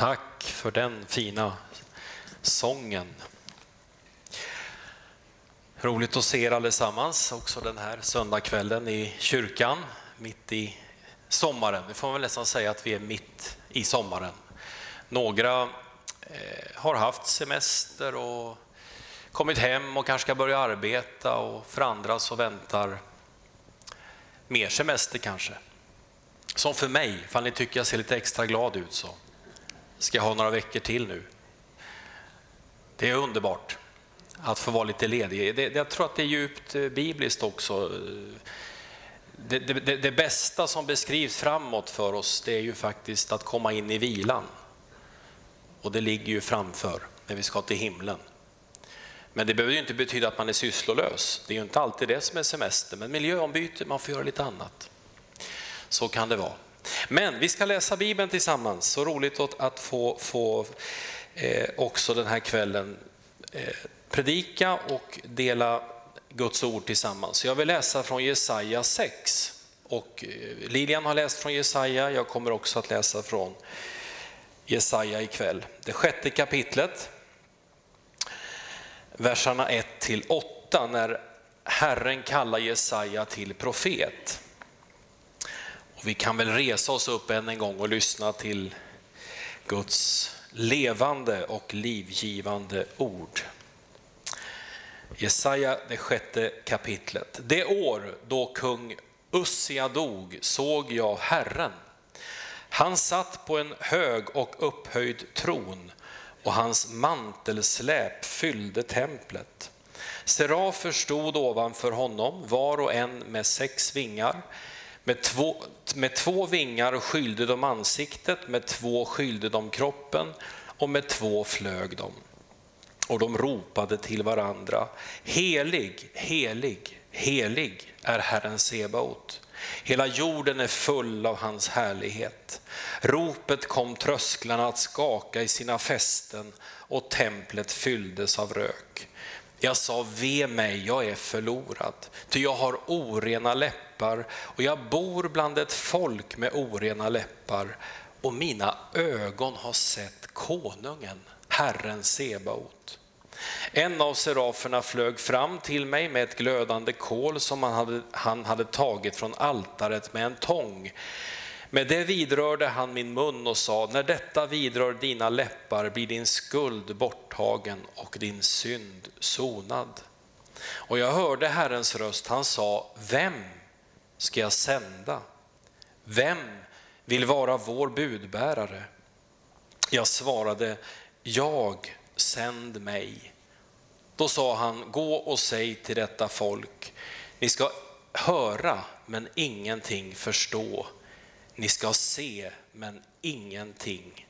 Tack för den fina sången. Roligt att se er allesammans också den här söndagskvällen i kyrkan, mitt i sommaren. Vi får väl nästan säga att vi är mitt i sommaren. Några eh, har haft semester och kommit hem och kanske ska börja arbeta och för andra så väntar mer semester kanske. Som för mig, ifall ni tycker jag ser lite extra glad ut så ska jag ha några veckor till nu. Det är underbart att få vara lite ledig. Det, jag tror att det är djupt eh, bibliskt också. Det, det, det, bästa som beskrivs framåt för oss det är ju faktiskt att komma in i vilan. Och det ligger ju framför när vi ska till himlen. Men det behöver ju inte betyda att man är sysslolös. Det är ju inte alltid det som är semester, men miljöombyte, man får göra lite annat. Så kan det vara. Men vi ska läsa Bibeln tillsammans. Så roligt att få, få eh, också den här kvällen eh, predika och dela Guds ord tillsammans. Jag vill läsa från Jesaja 6. Och eh, Lilian har läst från Jesaja, jag kommer också att läsa från Jesaja ikväll. Det sjätte kapitlet, verserna 1 till 8, när Herren kallar Jesaja till profet. Och vi kan väl resa oss upp än en gång och lyssna till Guds levande och livgivande ord. Jesaja, det sjätte kapitlet. Det år då kung Ussia dog såg jag Herren. Han satt på en hög och upphöjd tron och hans mantelsläp fyllde templet. Serafer stod ovanför honom, var och en med sex vingar. Med två, med två vingar skylde de ansiktet, med två skylde de kroppen och med två flög de. Och de ropade till varandra, helig, helig, helig är Herren Sebaot. Hela jorden är full av hans härlighet. Ropet kom trösklarna att skaka i sina fästen och templet fylldes av rök. Jag sa, ve mig, jag är förlorad, ty jag har orena läppar och jag bor bland ett folk med orena läppar och mina ögon har sett konungen, Herren Sebaot. En av seraferna flög fram till mig med ett glödande kol som han hade, han hade tagit från altaret med en tång. Med det vidrörde han min mun och sa, när detta vidrör dina läppar blir din skuld borttagen och din synd sonad. Och jag hörde Herrens röst, han sa, vem ska jag sända? Vem vill vara vår budbärare? Jag svarade, jag sänd mig. Då sa han, gå och säg till detta folk, ni ska höra men ingenting förstå. Ni ska se men ingenting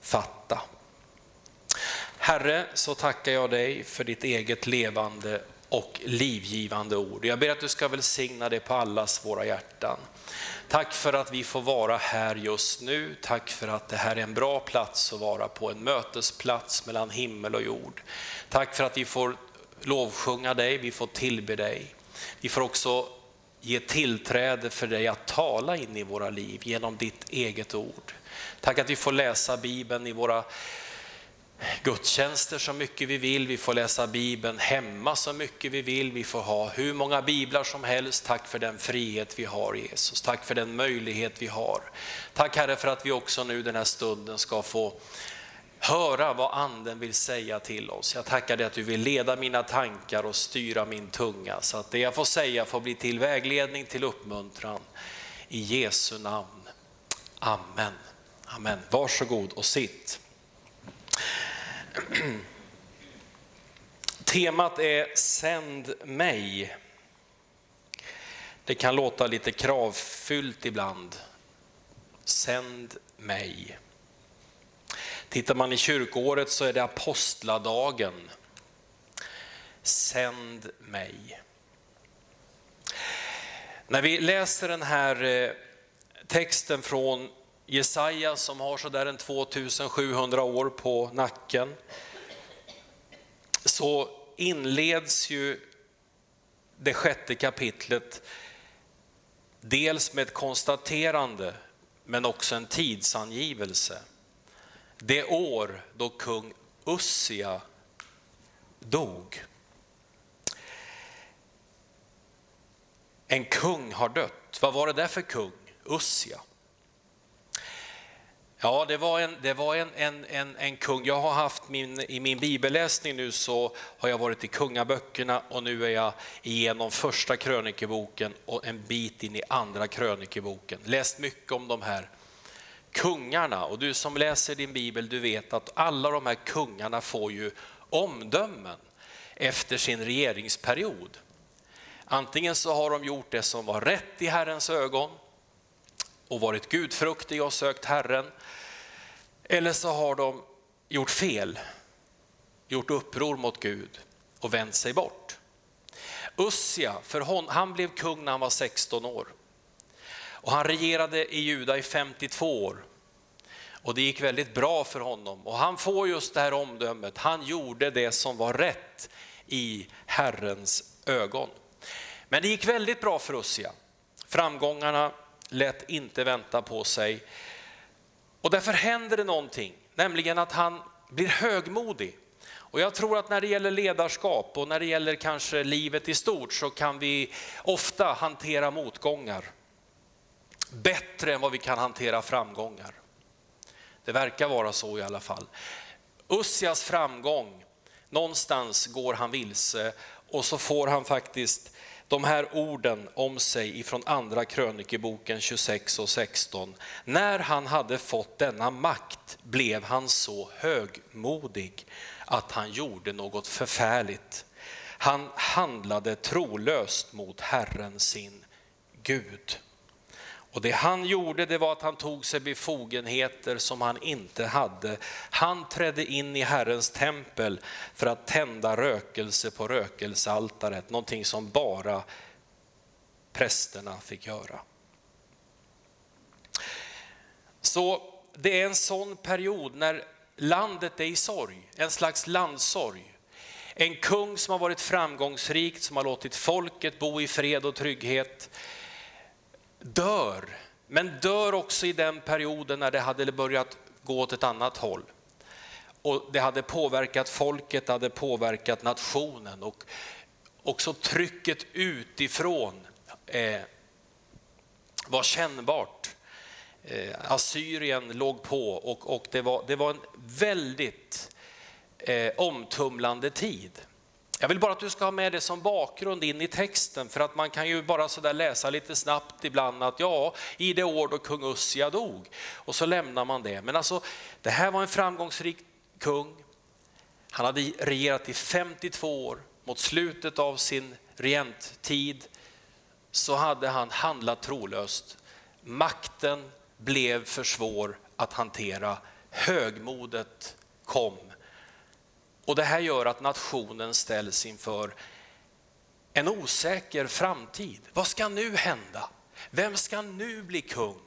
fatta. Herre, så tackar jag dig för ditt eget levande och livgivande ord. Jag ber att du ska välsigna det på allas våra hjärtan. Tack för att vi får vara här just nu. Tack för att det här är en bra plats att vara på, en mötesplats mellan himmel och jord. Tack för att vi får lovsjunga dig, vi får tillbe dig. Vi får också ge tillträde för dig att tala in i våra liv genom ditt eget ord. Tack att vi får läsa Bibeln i våra gudstjänster så mycket vi vill, vi får läsa Bibeln hemma så mycket vi vill, vi får ha hur många biblar som helst. Tack för den frihet vi har Jesus, tack för den möjlighet vi har. Tack Herre för att vi också nu den här stunden ska få höra vad anden vill säga till oss. Jag tackar dig att du vill leda mina tankar och styra min tunga så att det jag får säga får bli till vägledning, till uppmuntran. I Jesu namn. Amen. Amen. Varsågod och sitt. Temat är Sänd mig. Det kan låta lite kravfyllt ibland. Sänd mig. Tittar man i kyrkåret så är det apostladagen. Sänd mig. När vi läser den här eh, texten från Jesaja som har sådär en 2700 år på nacken, så inleds ju det sjätte kapitlet dels med ett konstaterande men också en tidsangivelse det år då kung Ussia dog. En kung har dött. Vad var det där för kung? Ussia. Ja, det var en, det var en, en, en, en kung. Jag har haft min, i min bibelläsning nu så har jag varit i kungaböckerna och nu är jag igenom första krönikeboken och en bit in i andra krönikeboken. Läst mycket om de här kungarna och du som läser din bibel, du vet att alla de här kungarna får ju omdömen efter sin regeringsperiod. Antingen så har de gjort det som var rätt i Herrens ögon och varit gudfruktiga och sökt Herren. Eller så har de gjort fel, gjort uppror mot Gud och vänt sig bort. Ussia, för hon, han blev kung när han var 16 år. Och han regerade i Juda i 52 år. Och det gick väldigt bra för honom. Och han får just det här omdömet, han gjorde det som var rätt i Herrens ögon. Men det gick väldigt bra för Ussia. Framgångarna lät inte vänta på sig. Och därför händer det någonting, nämligen att han blir högmodig. Och jag tror att när det gäller ledarskap och när det gäller kanske livet i stort så kan vi ofta hantera motgångar bättre än vad vi kan hantera framgångar. Det verkar vara så i alla fall. Ussias framgång, någonstans går han vilse och så får han faktiskt de här orden om sig ifrån andra krönikeboken 26 och 16. När han hade fått denna makt blev han så högmodig att han gjorde något förfärligt. Han handlade trolöst mot Herren sin Gud. Och det han gjorde det var att han tog sig befogenheter som han inte hade. Han trädde in i Herrens tempel för att tända rökelse på rökelsealtaret, någonting som bara prästerna fick göra. Så det är en sån period när landet är i sorg, en slags landsorg. En kung som har varit framgångsrik, som har låtit folket bo i fred och trygghet dör, men dör också i den perioden när det hade börjat gå åt ett annat håll. Och det hade påverkat folket, det hade påverkat nationen och också trycket utifrån eh, var kännbart. Eh, Assyrien låg på och, och det, var, det var en väldigt eh, omtumlande tid. Jag vill bara att du ska ha med det som bakgrund in i texten, för att man kan ju bara så läsa lite snabbt ibland att ja, i det år då kung Ussia dog, och så lämnar man det. Men alltså, det här var en framgångsrik kung. Han hade regerat i 52 år. Mot slutet av sin regenttid så hade han handlat trolöst. Makten blev för svår att hantera. Högmodet kom och det här gör att nationen ställs inför en osäker framtid. Vad ska nu hända? Vem ska nu bli kung?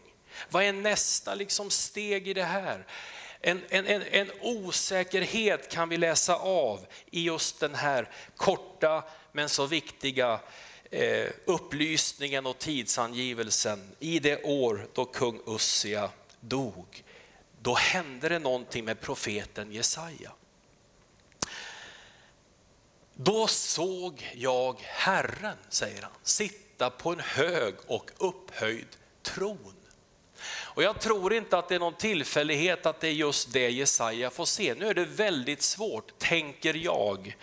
Vad är nästa liksom steg i det här? En, en, en, en, osäkerhet kan vi läsa av i just den här korta men så viktiga eh, upplysningen och tidsangivelsen i det år då kung Ussia dog. Då hände det någonting med profeten Jesaja. Då såg jag Herren, säger han, sitta på en hög och upphöjd tron. Och jag tror inte att det är någon tillfällighet att det är just det Jesaja får se. Nu är det väldigt svårt, tänker jag,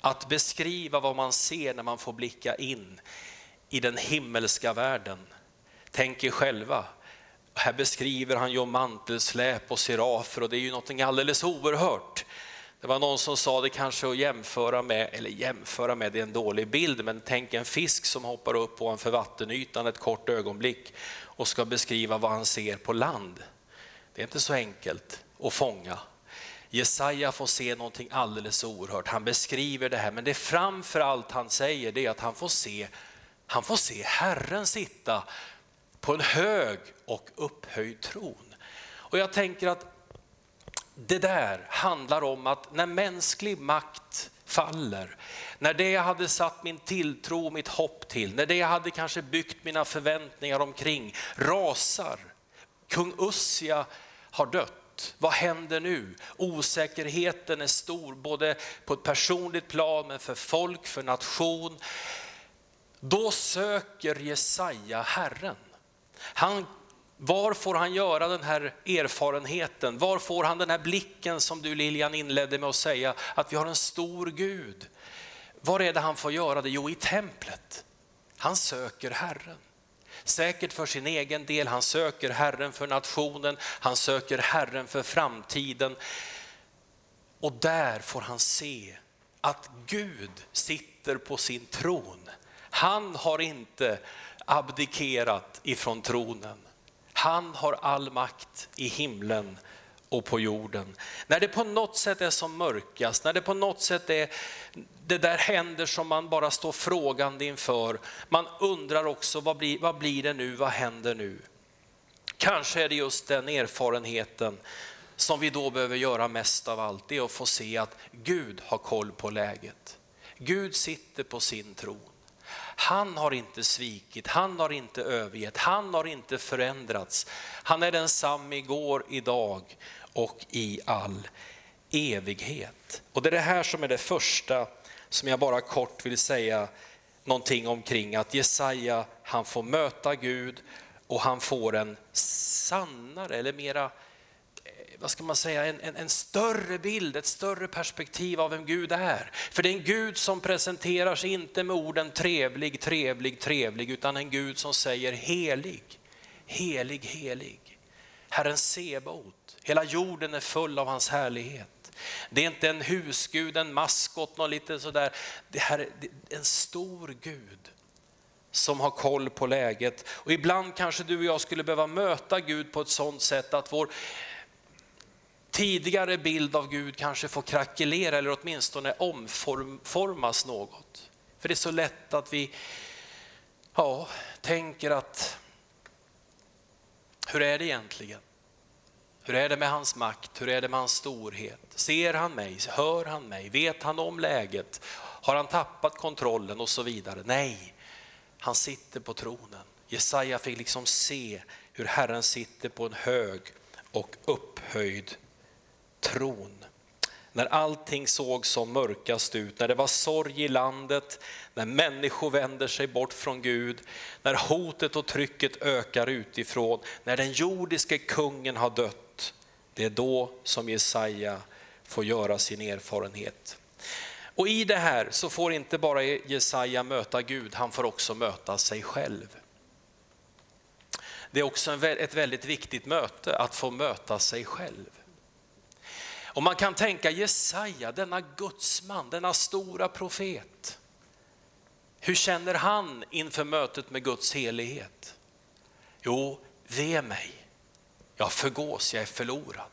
att beskriva vad man ser när man får blicka in i den himmelska världen. Tänk er själva, här beskriver han ju mantelsläp och serafer och det är ju någonting alldeles oerhört. Det var någon som sa det kanske att jämföra med, eller jämföra med, det är en dålig bild, men tänk en fisk som hoppar upp ovanför vattenytan ett kort ögonblick och ska beskriva vad han ser på land. Det är inte så enkelt att fånga. Jesaja får se någonting alldeles oerhört. Han beskriver det här, men det framför allt han säger det är att han får se, han får se Herren sitta på en hög och upphöjd tron. Och jag tänker att det där handlar om att när mänsklig makt faller, när det jag hade satt min tilltro och mitt hopp till, när det jag hade kanske byggt mina förväntningar omkring rasar. Kung Ussia har dött. Vad händer nu? Osäkerheten är stor, både på ett personligt plan, men för folk, för nation. Då söker Jesaja Herren. Han, var får han göra den här erfarenheten? Var får han den här blicken som du Lilian inledde med att säga, att vi har en stor Gud. Var är det han får göra det? Jo, i templet. Han söker Herren. Säkert för sin egen del, han söker Herren för nationen, han söker Herren för framtiden. Och där får han se att Gud sitter på sin tron. Han har inte abdikerat ifrån tronen. Han har all makt i himlen och på jorden. När det på något sätt är som mörkast, när det på något sätt är det där händer som man bara står frågande inför. Man undrar också vad blir, vad blir det nu, vad händer nu? Kanske är det just den erfarenheten som vi då behöver göra mest av allt, det är att få se att Gud har koll på läget. Gud sitter på sin tron. Han har inte svikit, han har inte övergett, han har inte förändrats. Han är densamme igår, idag och i all evighet. Och det är det här som är det första som jag bara kort vill säga någonting omkring. Att Jesaja, han får möta Gud och han får en sannare eller mera vad ska man säga, en, en, en, större bild, ett större perspektiv av vem Gud är. För det är en Gud som presenterar sig inte med orden trevlig, trevlig, trevlig, utan en Gud som säger helig, helig, helig. Herren Sebaot, hela jorden är full av hans härlighet. Det är inte en husgud, en maskot, någon lite sådär. Det här är en stor Gud som har koll på läget. Och ibland kanske du och jag skulle behöva möta Gud på ett sådant sätt att vår tidigare bild av Gud kanske får krackelera eller åtminstone omformas något. För det är så lätt att vi ja, tänker att hur är det egentligen? Hur är det med hans makt? Hur är det med hans storhet? Ser han mig? Hör han mig? Vet han om läget? Har han tappat kontrollen och så vidare? Nej, han sitter på tronen. Jesaja fick liksom se hur Herren sitter på en hög och upphöjd tron. När allting såg som mörkast ut, när det var sorg i landet, när människor vänder sig bort från Gud, när hotet och trycket ökar utifrån, när den jordiske kungen har dött, det är då som Jesaja får göra sin erfarenhet. Och i det här så får inte bara Jesaja möta Gud, han får också möta sig själv. Det är också ett väldigt viktigt möte, att få möta sig själv. Och man kan tänka Jesaja, denna gudsman, denna stora profet. Hur känner han inför mötet med Guds helighet? Jo, ve mig. Jag förgås, jag är förlorad.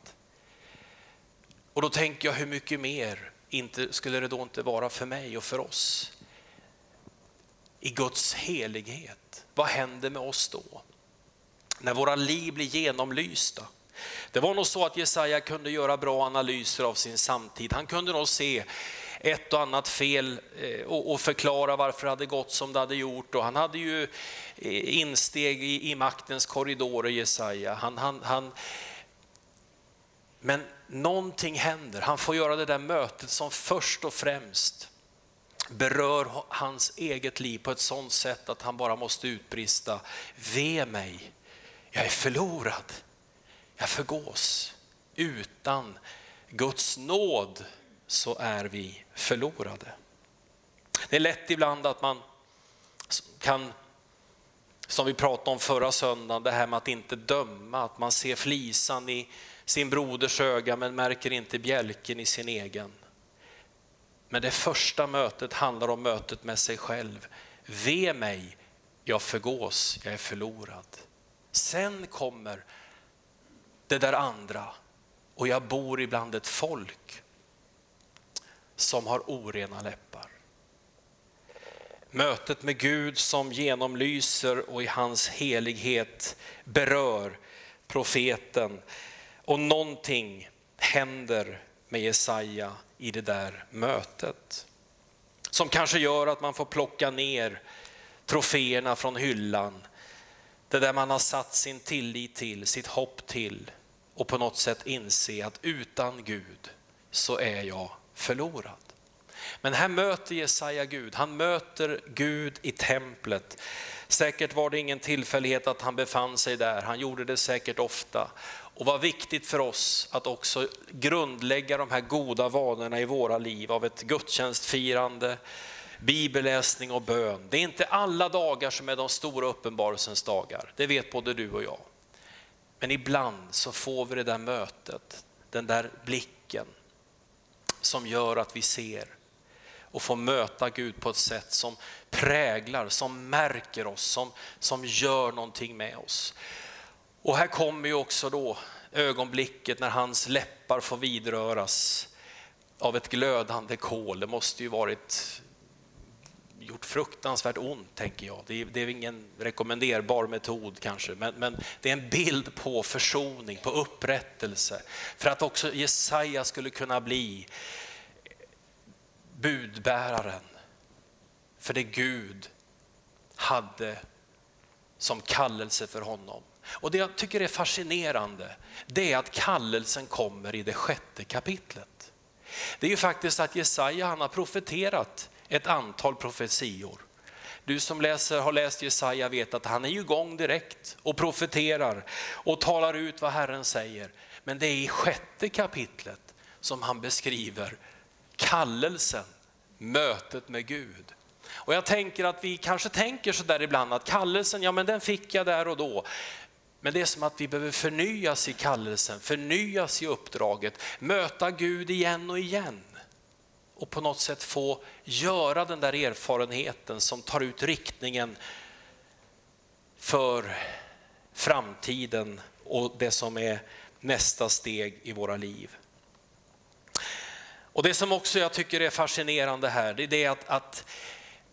Och då tänker jag hur mycket mer inte, skulle det då inte vara för mig och för oss? I Guds helighet, vad händer med oss då? När våra liv blir genomlysta. Det var nog så att Jesaja kunde göra bra analyser av sin samtid. Han kunde nog se ett och annat fel eh, och förklara varför det hade gått som det hade gjort. Och han hade ju eh, insteg i, i maktens korridorer, Jesaja. Han, han, han, men någonting händer. Han får göra det där mötet som först och främst berör hans eget liv på ett sådant sätt att han bara måste utbrista, ve mig, jag är förlorad, jag förgås. Utan Guds nåd så är vi förlorade. Det är lätt ibland att man kan, som vi pratade om förra söndagen, det här med att inte döma, att man ser flisan i sin broders öga men märker inte bjälken i sin egen. Men det första mötet handlar om mötet med sig själv. Ve mig, jag förgås, jag är förlorad. Sen kommer det där andra och jag bor ibland ett folk som har orena läppar. Mötet med Gud som genomlyser och i hans helighet berör profeten. Och någonting händer med Jesaja i det där mötet. Som kanske gör att man får plocka ner troféerna från hyllan. Det där man har satt sin tillit till, sitt hopp till. och på något sätt inse att utan Gud så är jag förlorad. Men här möter Jesaja Gud, han möter Gud i templet. Säkert var det ingen tillfällighet att han befann sig där, han gjorde det säkert ofta. Och vad viktigt för oss att också grundlägga de här goda vanorna i våra liv av ett gudstjänstfirande, bibelläsning och bön. Det är inte alla dagar som är de stora uppenbarelsens dagar, det vet både du och jag. Men ibland så får vi det där mötet, den där blicken som gör att vi ser och får möta Gud på ett sätt som präglar, som märker oss, som, som gör någonting med oss. Och här kommer ju också då ögonblicket när hans läppar får vidröras av ett glödande kol. Det måste ju varit gjort fruktansvärt ont, tänker jag. Det är, det är ingen rekommenderbar metod kanske, men, men, det är en bild på försoning, på upprättelse. För att också Jesaja skulle kunna bli budbäraren för det Gud hade som kallelse för honom. Och Det jag tycker är fascinerande, det är att kallelsen kommer i det sjätte kapitlet. Det är ju faktiskt att Jesaja han har profeterat ett antal profetior. Du som läser, har läst Jesaja vet att han är igång direkt och profeterar och talar ut vad Herren säger. Men det är i sjätte kapitlet som han beskriver kallelsen, mötet med Gud. Och jag tänker att vi kanske tänker så där ibland att kallelsen, ja men den fick jag där och då. Men det är som att vi behöver förnyas i kallelsen, förnyas i uppdraget, möta Gud igen och igen och på något sätt få göra den där erfarenheten som tar ut riktningen för framtiden och det som är nästa steg i våra liv. Och Det som också jag tycker är fascinerande här, det är att, att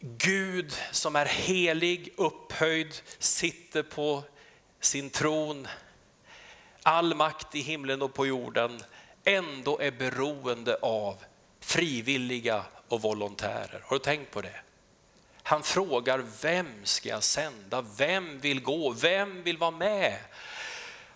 Gud som är helig, upphöjd, sitter på sin tron, all makt i himlen och på jorden, ändå är beroende av frivilliga och volontärer. Har du tänkt på det? Han frågar vem ska jag sända? Vem vill gå? Vem vill vara med?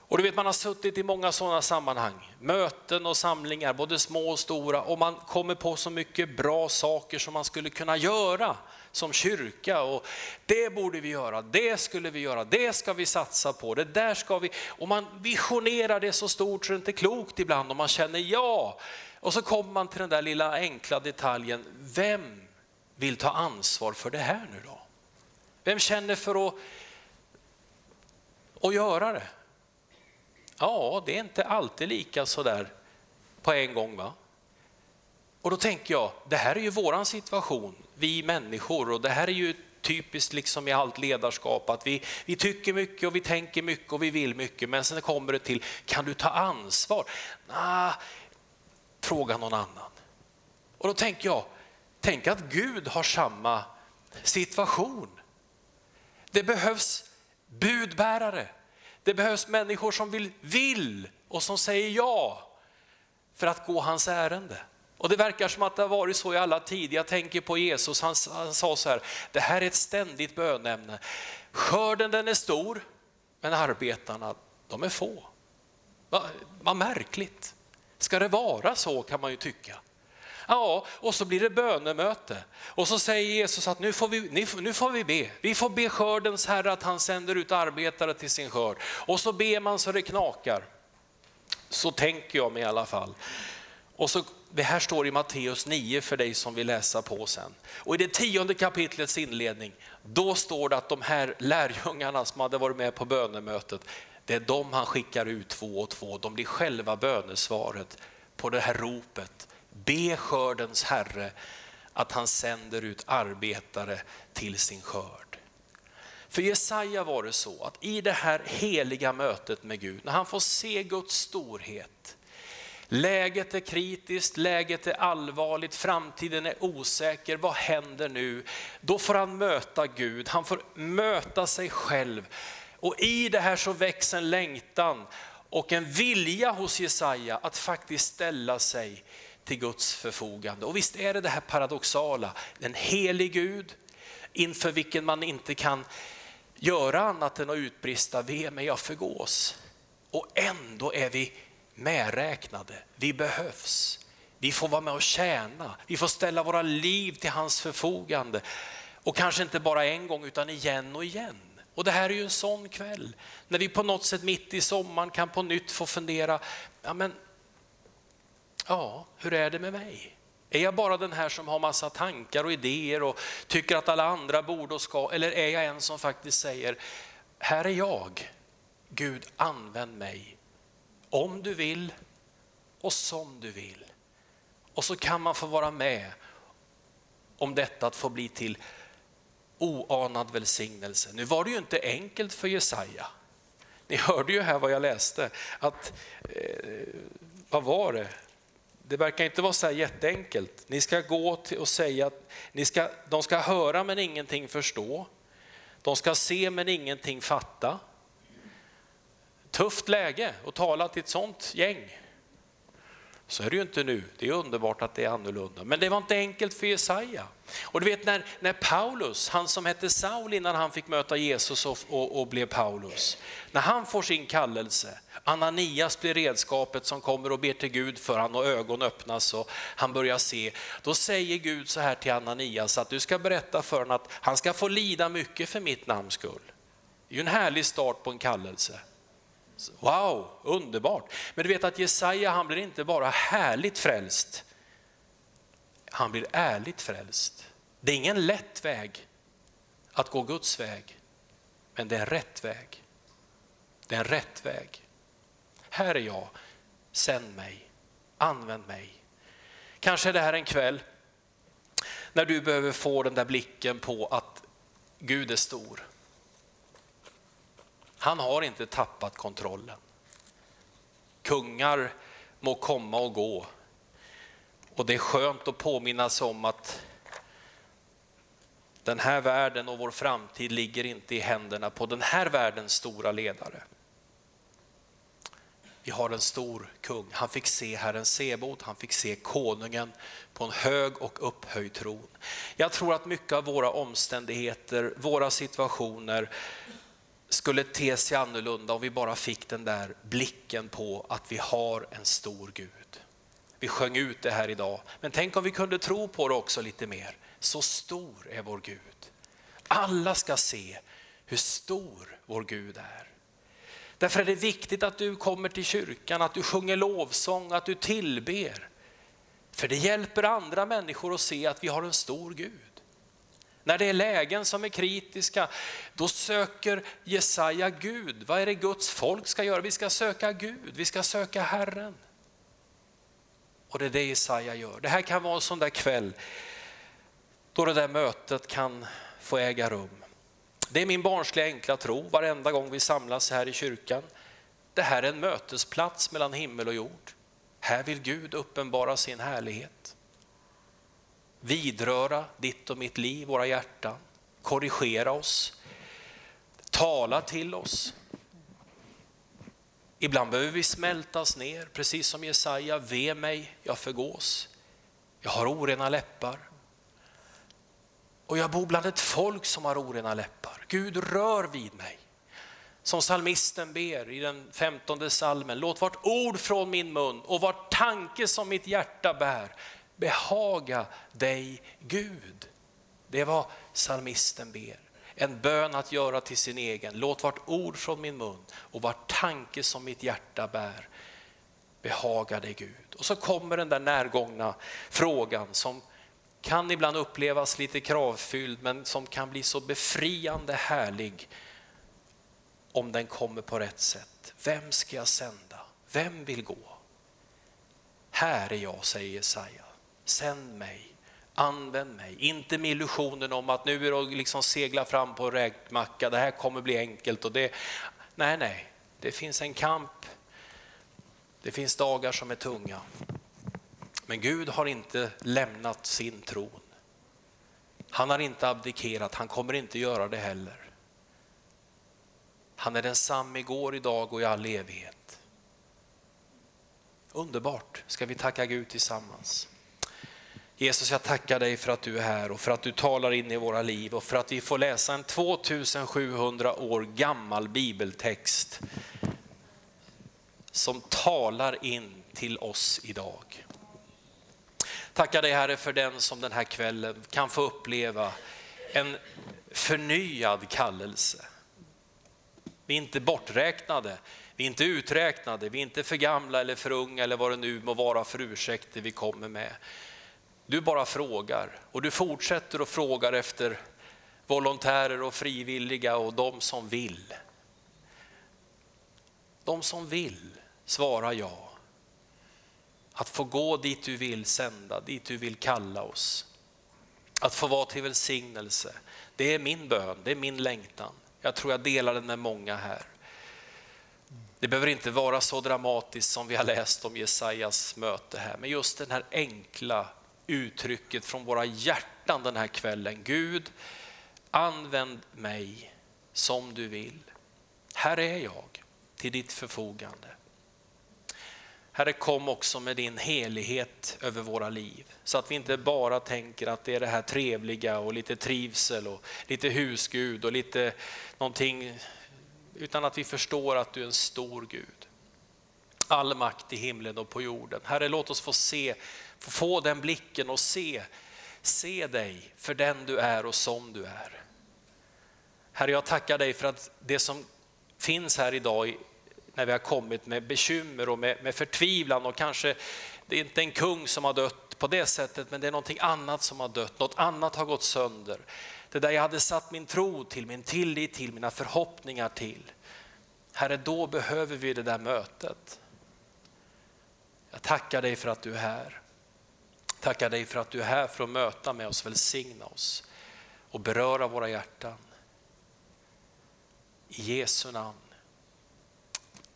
Och du vet, man har suttit i många sådana sammanhang, möten och samlingar, både små och stora, och man kommer på så mycket bra saker som man skulle kunna göra som kyrka. Och det borde vi göra, det skulle vi göra, det ska vi satsa på, det där ska vi... Och man visionerar det så stort så det inte är klokt ibland och man känner ja. Och så kommer man till den där lilla enkla detaljen, vem vill ta ansvar för det här nu då? Vem känner för att, att göra det? Ja, det är inte alltid lika sådär på en gång. va? Och då tänker jag, det här är ju våran situation, vi människor, och det här är ju typiskt liksom i allt ledarskap att vi, vi tycker mycket och vi tänker mycket och vi vill mycket, men sen kommer det till, kan du ta ansvar? Nah, fråga någon annan. Och då tänker jag, tänk att Gud har samma situation. Det behövs budbärare. Det behövs människor som vill, vill och som säger ja för att gå hans ärende. Och det verkar som att det har varit så i alla tider. Jag tänker på Jesus, han, han sa så här, det här är ett ständigt bönämne. Skörden den är stor, men arbetarna de är få. Vad, vad märkligt. Ska det vara så kan man ju tycka. Ja, och så blir det bönemöte. Och så säger Jesus att nu får, vi, nu får vi be. Vi får be skördens Herre att han sänder ut arbetare till sin skörd. Och så ber man så det knakar. Så tänker jag mig i alla fall. Och så, det här står i Matteus 9 för dig som vill läsa på sen. Och i det tionde kapitlets inledning, då står det att de här lärjungarna som hade varit med på bönemötet, det är de han skickar ut två och två. De blir själva bönesvaret på det här ropet. Be skördens Herre att han sänder ut arbetare till sin skörd. För Jesaja var det så att i det här heliga mötet med Gud, när han får se Guds storhet, läget är kritiskt, läget är allvarligt, framtiden är osäker, vad händer nu? Då får han möta Gud, han får möta sig själv och i det här så väcks en längtan och en vilja hos Jesaja att faktiskt ställa sig till Guds förfogande. Och visst är det det här paradoxala, en helig Gud inför vilken man inte kan göra annat än att utbrista, ve mig jag förgås. Och ändå är vi medräknade. Vi behövs. Vi får vara med och tjäna. Vi får ställa våra liv till hans förfogande. Och kanske inte bara en gång utan igen och igen. Och det här är ju en sån kväll när vi på något sätt mitt i sommaren kan på nytt få fundera, ja men, ja, hur är det med mig? Är jag bara den här som har massa tankar och idéer och tycker att alla andra borde och ska, eller är jag en som faktiskt säger, här är jag, Gud använd mig, om du vill och som du vill. Och så kan man få vara med om detta att få bli till oanad välsignelse. Nu var det ju inte enkelt för Jesaja. Ni hörde ju här vad jag läste, att, eh, vad var det? Det verkar inte vara så här jätteenkelt. Ni ska gå till och säga att ni ska, de ska höra men ingenting förstå. De ska se men ingenting fatta. Tufft läge att tala till ett sånt gäng. Så är det ju inte nu. Det är underbart att det är annorlunda. Men det var inte enkelt för Jesaja. Och du vet när, när Paulus, han som hette Saul innan han fick möta Jesus och, och, och, blev Paulus, när han får sin kallelse, Ananias blir redskapet som kommer och ber till Gud för han och ögon öppnas och han börjar se. Då säger Gud så här till Ananias att du ska berätta för honom att han ska få lida mycket för mitt namns skull. Det är ju en härlig start på en kallelse. Wow, underbart. Men du vet att Jesaja han blir inte bara härligt frälst, han blir ärligt frälst. Det är ingen lätt väg att gå Guds väg, men det är en rätt väg. Det är en rätt väg. Här är jag, sänd mig, använd mig. Kanske är det här en kväll när du behöver få den där blicken på att Gud är stor. Han har inte tappat kontrollen. Kungar må komma och gå. Och det är skönt att påminnas om att den här världen och vår framtid ligger inte i händerna på den här världens stora ledare. Vi har en stor kung. Han fick se Herren Sebot, han fick se konungen på en hög och upphöjd tron. Jag tror att mycket av våra omständigheter, våra situationer skulle te sig annorlunda om vi bara fick den där blicken på att vi har en stor Gud. Vi sjöng ut det här idag, men tänk om vi kunde tro på det också lite mer. Så stor är vår Gud. Alla ska se hur stor vår Gud är. Därför är det viktigt att du kommer till kyrkan, att du sjunger lovsång, att du tillber. För det hjälper andra människor att se att vi har en stor Gud. När det är lägen som är kritiska, då söker Jesaja Gud. Vad är det Guds folk ska göra? Vi ska söka Gud, vi ska söka Herren. Och det är det Jesaja gör. Det här kan vara en sån där kväll då det där mötet kan få äga rum. Det är min barnsliga enkla tro varenda gång vi samlas här i kyrkan. Det här är en mötesplats mellan himmel och jord. Här vill Gud uppenbara sin härlighet vidröra ditt och mitt liv, våra hjärtan, korrigera oss, tala till oss. Ibland behöver vi smältas ner, precis som Jesaja, ve mig, jag förgås. Jag har orena läppar. Och jag bor bland ett folk som har orena läppar. Gud rör vid mig. Som salmisten ber i den femtonde salmen, låt vart ord från min mun och vart tanke som mitt hjärta bär behaga dig Gud. Det är vad psalmisten ber. En bön att göra till sin egen. Låt vart ord från min mun och vart tanke som mitt hjärta bär behaga dig Gud. Och så kommer den där närgångna frågan som kan ibland upplevas lite kravfylld men som kan bli så befriande härlig om den kommer på rätt sätt. Vem ska jag sända? Vem vill gå? Här är jag, säger Jesaja. Sänd mig, använd mig. Inte med illusionen om att nu är det att liksom segla fram på räkmacka, det här kommer bli enkelt. Och det, nej, nej, det finns en kamp. Det finns dagar som är tunga. Men Gud har inte lämnat sin tron. Han har inte abdikerat, han kommer inte göra det heller. Han är densamme igår, idag och i all evighet. Underbart, ska vi tacka Gud tillsammans. Jesus, jag tackar dig för att du är här och för att du talar in i våra liv och för att vi får läsa en 2700 år gammal bibeltext som talar in till oss idag. Tackar dig Herre för den som den här kvällen kan få uppleva en förnyad kallelse. Vi är inte borträknade, vi är inte uträknade, vi är inte för gamla eller för unga eller vad det nu må vara för ursäkter vi kommer med. Du bara frågar och du fortsätter och frågar efter volontärer och frivilliga och de som vill. De som vill svarar ja. Att få gå dit du vill sända, dit du vill kalla oss. Att få vara till välsignelse. Det är min bön, det är min längtan. Jag tror jag delar den med många här. Det behöver inte vara så dramatiskt som vi har läst om Jesajas möte här, men just den här enkla uttrycket från våra hjärtan den här kvällen. Gud, använd mig som du vill. Här är jag till ditt förfogande. Herre, kom också med din helighet över våra liv. Så att vi inte bara tänker att det är det här trevliga och lite trivsel och lite husgud och lite någonting. Utan att vi förstår att du är en stor Gud. All makt i himlen och på jorden. Herre, låt oss få se, få, den blicken och se, se dig för den du är och som du är. Herre, jag tackar dig för att det som finns här idag när vi har kommit med bekymmer och med, med förtvivlan och kanske det är inte en kung som har dött på det sättet, men det är någonting annat som har dött, något annat har gått sönder. Det där jag hade satt min tro till, min tillit till, mina förhoppningar till. Herre, då behöver vi det där mötet. Jag tackar dig för att du är här. Tackar dig för att du är här för att möta med oss, välsigna oss och beröra våra hjärtan. I Jesu namn.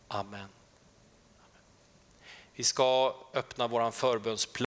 Amen. Vi ska öppna vår förbönsplats